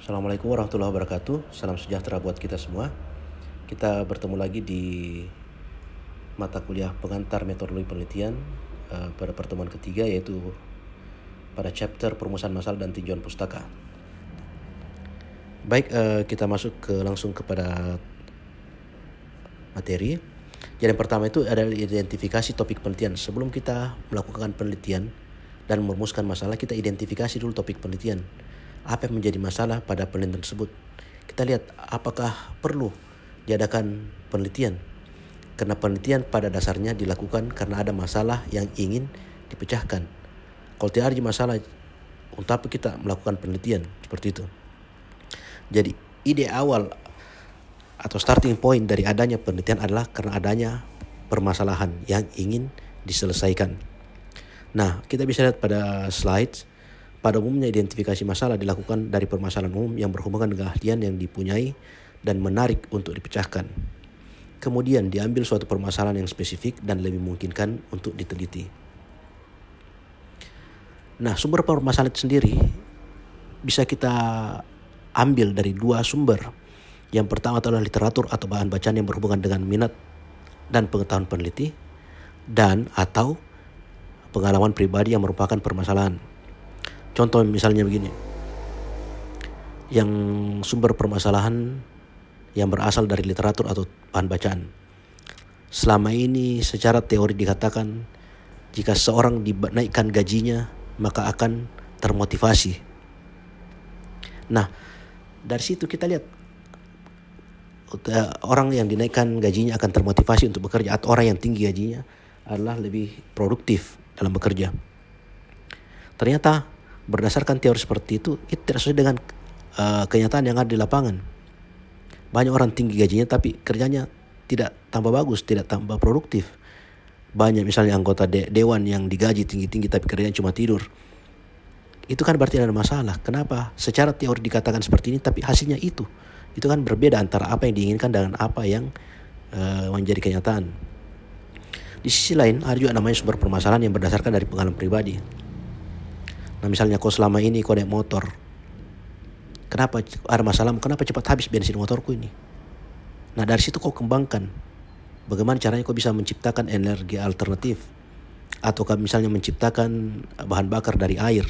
Assalamualaikum warahmatullahi wabarakatuh. Salam sejahtera buat kita semua. Kita bertemu lagi di mata kuliah pengantar metodologi penelitian uh, pada pertemuan ketiga yaitu pada chapter perumusan masalah dan tinjauan pustaka. Baik, uh, kita masuk ke langsung kepada materi. Jadi yang pertama itu adalah identifikasi topik penelitian. Sebelum kita melakukan penelitian dan merumuskan masalah, kita identifikasi dulu topik penelitian apa yang menjadi masalah pada penelitian tersebut. Kita lihat apakah perlu diadakan penelitian. Karena penelitian pada dasarnya dilakukan karena ada masalah yang ingin dipecahkan. Kalau tidak ada masalah, untuk apa kita melakukan penelitian seperti itu? Jadi ide awal atau starting point dari adanya penelitian adalah karena adanya permasalahan yang ingin diselesaikan. Nah, kita bisa lihat pada slide pada umumnya identifikasi masalah dilakukan dari permasalahan umum yang berhubungan dengan keahlian yang dipunyai dan menarik untuk dipecahkan. Kemudian diambil suatu permasalahan yang spesifik dan lebih memungkinkan untuk diteliti. Nah, sumber permasalahan sendiri bisa kita ambil dari dua sumber. Yang pertama adalah literatur atau bahan bacaan yang berhubungan dengan minat dan pengetahuan peneliti dan atau pengalaman pribadi yang merupakan permasalahan. Contoh misalnya begini. Yang sumber permasalahan yang berasal dari literatur atau bahan bacaan. Selama ini secara teori dikatakan jika seorang dinaikkan gajinya maka akan termotivasi. Nah, dari situ kita lihat orang yang dinaikkan gajinya akan termotivasi untuk bekerja atau orang yang tinggi gajinya adalah lebih produktif dalam bekerja. Ternyata berdasarkan teori seperti itu itu tidak sesuai dengan uh, kenyataan yang ada di lapangan. Banyak orang tinggi gajinya tapi kerjanya tidak tambah bagus, tidak tambah produktif. Banyak misalnya anggota de dewan yang digaji tinggi-tinggi tapi kerjanya cuma tidur. Itu kan berarti ada masalah. Kenapa? Secara teori dikatakan seperti ini tapi hasilnya itu. Itu kan berbeda antara apa yang diinginkan dengan apa yang uh, menjadi kenyataan. Di sisi lain, ada juga namanya sumber permasalahan yang berdasarkan dari pengalaman pribadi. Nah misalnya kau selama ini kau naik motor, kenapa ada masalah? Kenapa cepat habis bensin motorku ini? Nah dari situ kau kembangkan bagaimana caranya kau bisa menciptakan energi alternatif atau misalnya menciptakan bahan bakar dari air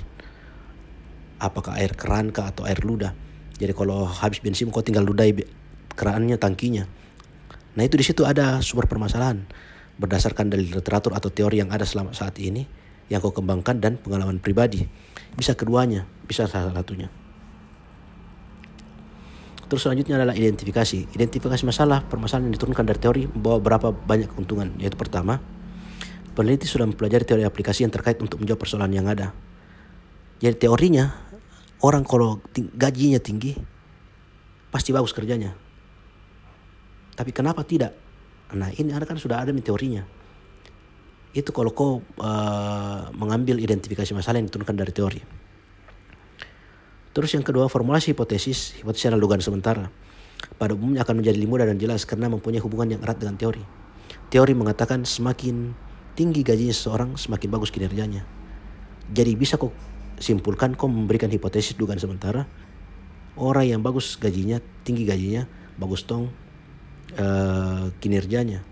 apakah air keran kah atau air ludah jadi kalau habis bensin kau tinggal ludai kerannya tangkinya nah itu di situ ada sumber permasalahan berdasarkan dari literatur atau teori yang ada selama saat ini yang kau kembangkan dan pengalaman pribadi. Bisa keduanya, bisa salah satunya. Terus selanjutnya adalah identifikasi. Identifikasi masalah, permasalahan yang diturunkan dari teori membawa berapa banyak keuntungan. Yaitu pertama, peneliti sudah mempelajari teori aplikasi yang terkait untuk menjawab persoalan yang ada. Jadi teorinya, orang kalau gajinya tinggi, pasti bagus kerjanya. Tapi kenapa tidak? Nah ini kan sudah ada teorinya itu kalau kau uh, mengambil identifikasi masalah yang diturunkan dari teori. Terus yang kedua, formulasi hipotesis. Hipotesis adalah dugaan sementara. Pada umumnya akan menjadi mudah dan jelas karena mempunyai hubungan yang erat dengan teori. Teori mengatakan semakin tinggi gajinya seseorang, semakin bagus kinerjanya. Jadi bisa kau simpulkan kau memberikan hipotesis dugaan sementara. Orang yang bagus gajinya, tinggi gajinya, bagus tong uh, kinerjanya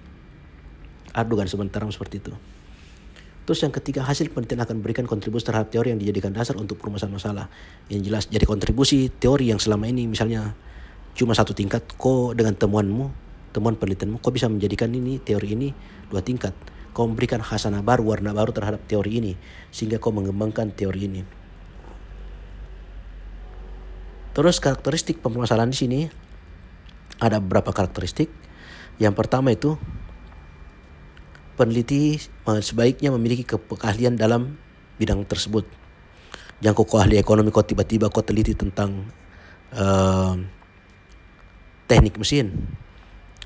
adugan sebentar seperti itu. Terus yang ketiga, hasil penelitian akan memberikan kontribusi terhadap teori yang dijadikan dasar untuk perumusan masalah. Yang jelas, jadi kontribusi teori yang selama ini misalnya cuma satu tingkat, kok dengan temuanmu, temuan penelitianmu, kok bisa menjadikan ini teori ini dua tingkat. Kau memberikan hasanah baru, warna baru terhadap teori ini, sehingga kau mengembangkan teori ini. Terus karakteristik permasalahan di sini ada beberapa karakteristik. Yang pertama itu peneliti sebaiknya memiliki keahlian dalam bidang tersebut. Jangan kau ahli ekonomi kau tiba-tiba kau teliti tentang uh, teknik mesin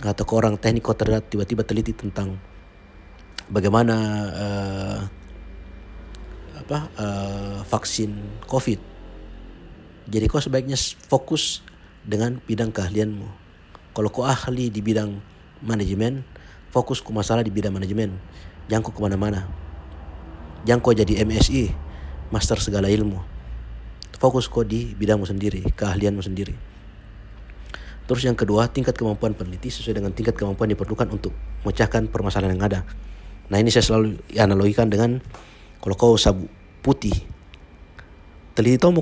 atau kau orang teknik terlihat tiba-tiba teliti tentang bagaimana uh, apa uh, vaksin COVID. Jadi kau sebaiknya fokus dengan bidang keahlianmu. Kalau kau ahli di bidang manajemen, fokus ke masalah di bidang manajemen jangan kau ke mana-mana jangan kau jadi MSI master segala ilmu. Fokus kau di bidangmu sendiri, keahlianmu sendiri. Terus yang kedua, tingkat kemampuan peneliti sesuai dengan tingkat kemampuan diperlukan untuk memecahkan permasalahan yang ada. Nah ini saya selalu analogikan dengan kalau kau sabu putih, teliti tahu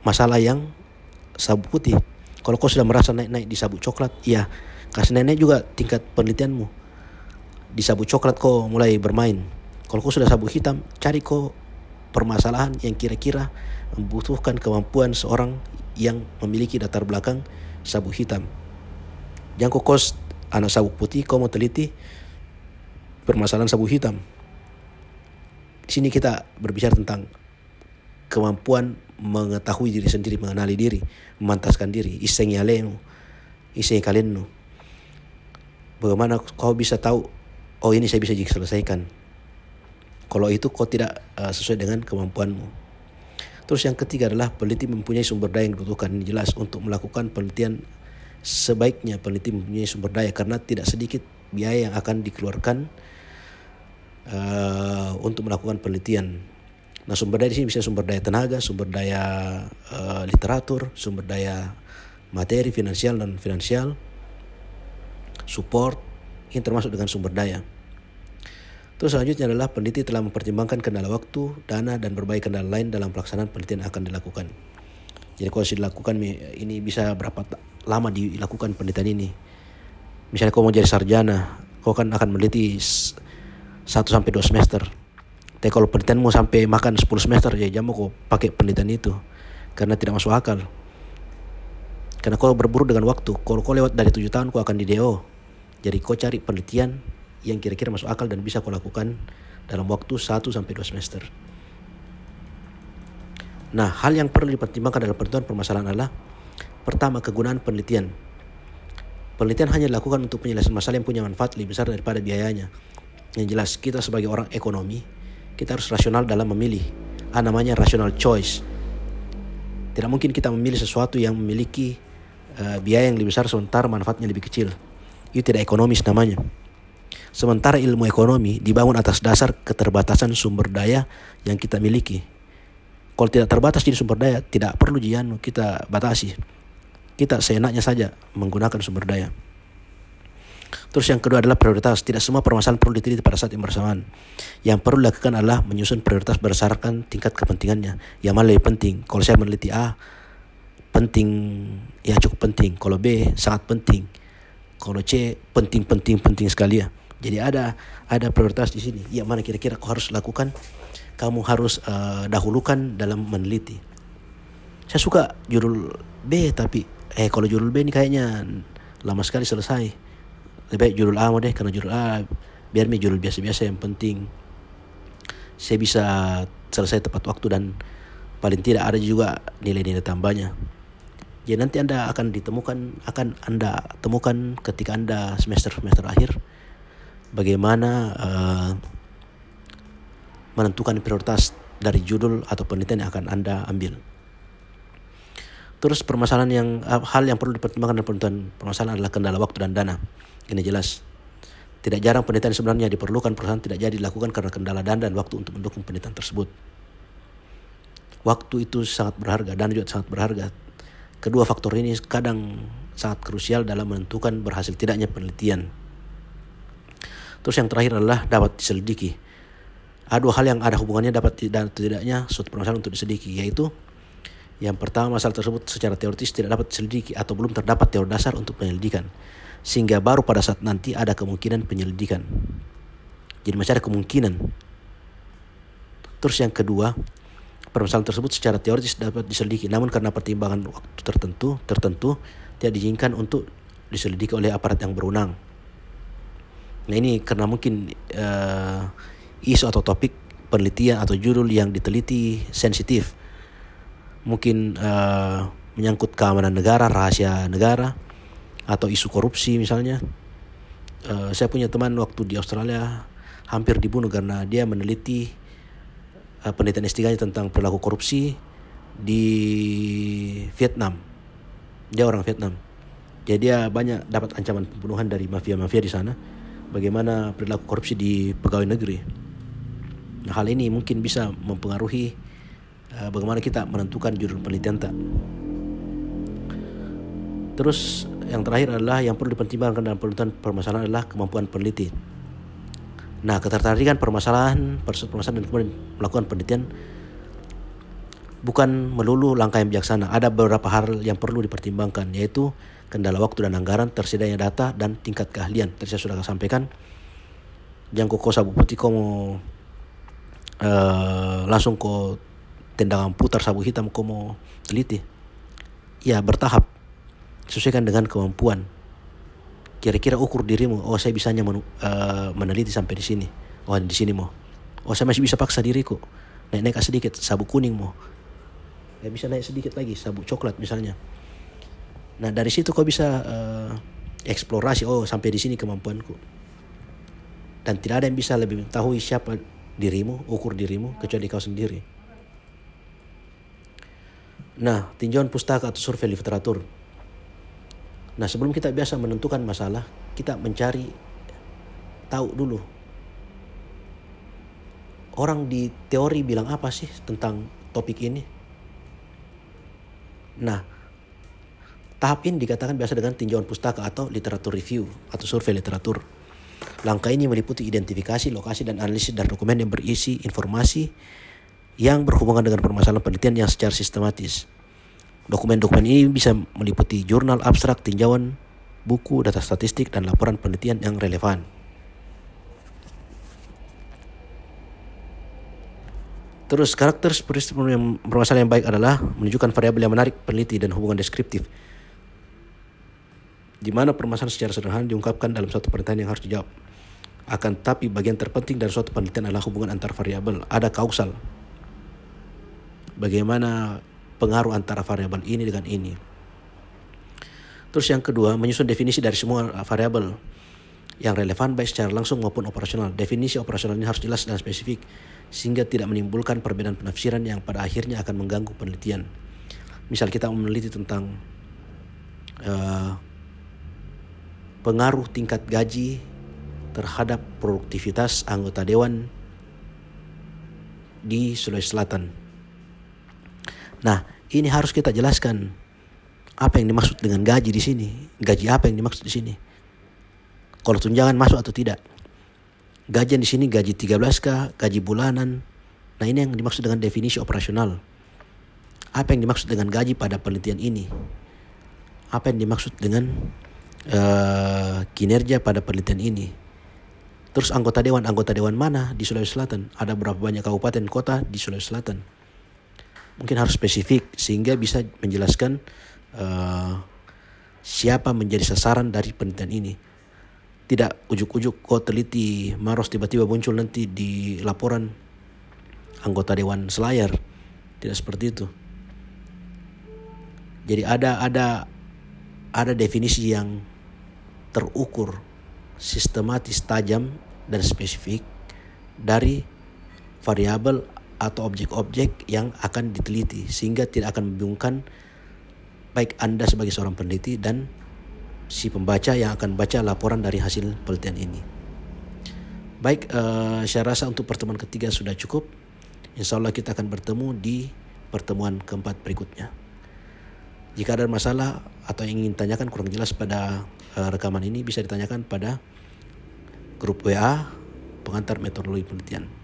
masalah yang sabu putih. Kalau kau sudah merasa naik-naik di sabuk coklat, iya, kasih naik-naik juga tingkat penelitianmu. Di sabuk coklat kau mulai bermain. Kalau kau sudah sabuk hitam, cari kau permasalahan yang kira-kira membutuhkan kemampuan seorang yang memiliki latar belakang sabuk hitam. Jangan kau kos anak sabuk putih, kau mau teliti permasalahan sabuk hitam. Di sini kita berbicara tentang kemampuan mengetahui diri sendiri, mengenali diri, memantaskan diri, iseng yalenu, iseng kalian Bagaimana kau bisa tahu, oh ini saya bisa selesaikan. Kalau itu kau tidak uh, sesuai dengan kemampuanmu. Terus yang ketiga adalah peneliti mempunyai sumber daya yang dibutuhkan. Ini jelas untuk melakukan penelitian sebaiknya peneliti mempunyai sumber daya karena tidak sedikit biaya yang akan dikeluarkan uh, untuk melakukan penelitian Nah sumber daya di sini bisa sumber daya tenaga, sumber daya uh, literatur, sumber daya materi, finansial dan finansial, support, ini termasuk dengan sumber daya. Terus selanjutnya adalah peneliti telah mempertimbangkan kendala waktu, dana, dan berbagai kendala lain dalam pelaksanaan penelitian akan dilakukan. Jadi kalau sudah dilakukan ini bisa berapa lama dilakukan penelitian ini. Misalnya kau mau jadi sarjana, kau kan akan meneliti 1 sampai 2 semester tapi kalau penelitianmu sampai makan 10 semester ya jamu kau pakai penelitian itu karena tidak masuk akal. Karena kau berburu dengan waktu. Kalau kau lewat dari tujuh tahun kau akan di DO. Jadi kau cari penelitian yang kira-kira masuk akal dan bisa kau lakukan dalam waktu 1 sampai 2 semester. Nah, hal yang perlu dipertimbangkan dalam penentuan permasalahan adalah pertama kegunaan penelitian. Penelitian hanya dilakukan untuk penyelesaian masalah yang punya manfaat lebih besar daripada biayanya. Yang jelas kita sebagai orang ekonomi kita harus rasional dalam memilih. Ah, namanya rational choice. Tidak mungkin kita memilih sesuatu yang memiliki uh, biaya yang lebih besar sementara manfaatnya lebih kecil. Itu tidak ekonomis namanya. Sementara ilmu ekonomi dibangun atas dasar keterbatasan sumber daya yang kita miliki. Kalau tidak terbatas jadi sumber daya, tidak perlu jian kita batasi. Kita seenaknya saja menggunakan sumber daya. Terus yang kedua adalah prioritas. Tidak semua permasalahan perlu diteliti pada saat yang bersamaan. Yang perlu dilakukan adalah menyusun prioritas berdasarkan tingkat kepentingannya. Yang mana lebih penting? Kalau saya meneliti A, penting, ya cukup penting. Kalau B, sangat penting. Kalau C, penting, penting, penting sekali ya. Jadi ada ada prioritas di sini. Yang mana kira-kira kau harus lakukan? Kamu harus uh, dahulukan dalam meneliti. Saya suka judul B tapi eh kalau judul B ini kayaknya lama sekali selesai lebih baik judul A deh karena judul A biar mi judul biasa-biasa yang penting. Saya bisa selesai tepat waktu dan paling tidak ada juga nilai-nilai tambahnya. Jadi nanti anda akan ditemukan akan anda temukan ketika anda semester semester akhir bagaimana uh, menentukan prioritas dari judul atau penelitian yang akan anda ambil. Terus permasalahan yang hal yang perlu dipertimbangkan dalam penentuan permasalahan adalah kendala waktu dan dana ini jelas. Tidak jarang penelitian sebenarnya diperlukan perusahaan tidak jadi dilakukan karena kendala dana dan waktu untuk mendukung penelitian tersebut. Waktu itu sangat berharga dan juga sangat berharga. Kedua faktor ini kadang sangat krusial dalam menentukan berhasil tidaknya penelitian. Terus yang terakhir adalah dapat diselidiki. Ada dua hal yang ada hubungannya dapat dan tidaknya suatu permasalahan untuk diselidiki yaitu yang pertama masalah tersebut secara teoritis tidak dapat diselidiki atau belum terdapat teori dasar untuk penyelidikan sehingga baru pada saat nanti ada kemungkinan penyelidikan. Jadi masih ada kemungkinan. Terus yang kedua, permasalahan tersebut secara teoritis dapat diselidiki, namun karena pertimbangan waktu tertentu tertentu tidak diizinkan untuk diselidiki oleh aparat yang berwenang. Nah ini karena mungkin uh, isu atau topik penelitian atau judul yang diteliti sensitif, mungkin uh, menyangkut keamanan negara, rahasia negara, atau isu korupsi misalnya. Uh, saya punya teman waktu di Australia hampir dibunuh karena dia meneliti uh, penelitian S3 tentang perilaku korupsi di Vietnam. Dia orang Vietnam. Jadi dia banyak dapat ancaman pembunuhan dari mafia-mafia di sana. Bagaimana perilaku korupsi di pegawai negeri. Nah, hal ini mungkin bisa mempengaruhi uh, bagaimana kita menentukan judul penelitian tak. Terus yang terakhir adalah yang perlu dipertimbangkan dalam penelitian permasalahan adalah kemampuan peneliti. Nah, ketertarikan permasalahan, permasalahan dan kemudian melakukan penelitian bukan melulu langkah yang bijaksana. Ada beberapa hal yang perlu dipertimbangkan, yaitu kendala waktu dan anggaran, tersedianya data, dan tingkat keahlian. Tadi saya sudah sampaikan, kok sabu putih kau mau uh, langsung kau tendangan putar sabu hitam kau mau teliti. Ya, bertahap. Sesuaikan dengan kemampuan. Kira-kira ukur dirimu, oh saya bisanya men, uh, meneliti sampai di sini. Oh di sini mau. Oh saya masih bisa paksa diriku. Naik-naik sedikit, sabu kuning mau ya bisa naik sedikit lagi sabuk coklat misalnya nah dari situ kau bisa uh, eksplorasi oh sampai di sini kemampuanku dan tidak ada yang bisa lebih mengetahui siapa dirimu ukur dirimu kecuali kau sendiri nah tinjauan pustaka atau survei literatur nah sebelum kita biasa menentukan masalah kita mencari tahu dulu orang di teori bilang apa sih tentang topik ini Nah, tahap ini dikatakan biasa dengan tinjauan pustaka atau literatur review atau survei literatur. Langkah ini meliputi identifikasi, lokasi, dan analisis dan dokumen yang berisi informasi yang berhubungan dengan permasalahan penelitian yang secara sistematis. Dokumen-dokumen ini bisa meliputi jurnal abstrak, tinjauan, buku, data statistik, dan laporan penelitian yang relevan. Terus karakter yang permasalahan yang baik adalah menunjukkan variabel yang menarik, peneliti dan hubungan deskriptif. Di mana permasalahan secara sederhana diungkapkan dalam suatu pertanyaan yang harus dijawab. Akan tapi bagian terpenting dari suatu penelitian adalah hubungan antar variabel. Ada kausal. Bagaimana pengaruh antara variabel ini dengan ini. Terus yang kedua, menyusun definisi dari semua variabel yang relevan baik secara langsung maupun operasional. Definisi operasional ini harus jelas dan spesifik sehingga tidak menimbulkan perbedaan penafsiran yang pada akhirnya akan mengganggu penelitian. Misal kita meneliti tentang uh, pengaruh tingkat gaji terhadap produktivitas anggota dewan di Sulawesi Selatan. Nah, ini harus kita jelaskan apa yang dimaksud dengan gaji di sini, gaji apa yang dimaksud di sini. Kalau tunjangan masuk atau tidak. Gajian di sini gaji 13K, gaji bulanan. Nah ini yang dimaksud dengan definisi operasional. Apa yang dimaksud dengan gaji pada penelitian ini? Apa yang dimaksud dengan uh, kinerja pada penelitian ini? Terus anggota dewan, anggota dewan mana di Sulawesi Selatan? Ada berapa banyak kabupaten kota di Sulawesi Selatan? Mungkin harus spesifik sehingga bisa menjelaskan uh, siapa menjadi sasaran dari penelitian ini tidak ujuk-ujuk kau teliti Maros tiba-tiba muncul nanti di laporan anggota Dewan Selayar. Tidak seperti itu. Jadi ada ada ada definisi yang terukur, sistematis, tajam dan spesifik dari variabel atau objek-objek yang akan diteliti sehingga tidak akan membingungkan baik Anda sebagai seorang peneliti dan si pembaca yang akan baca laporan dari hasil penelitian ini. Baik, uh, saya rasa untuk pertemuan ketiga sudah cukup. Insya Allah kita akan bertemu di pertemuan keempat berikutnya. Jika ada masalah atau ingin tanyakan kurang jelas pada uh, rekaman ini bisa ditanyakan pada grup WA pengantar metodologi penelitian.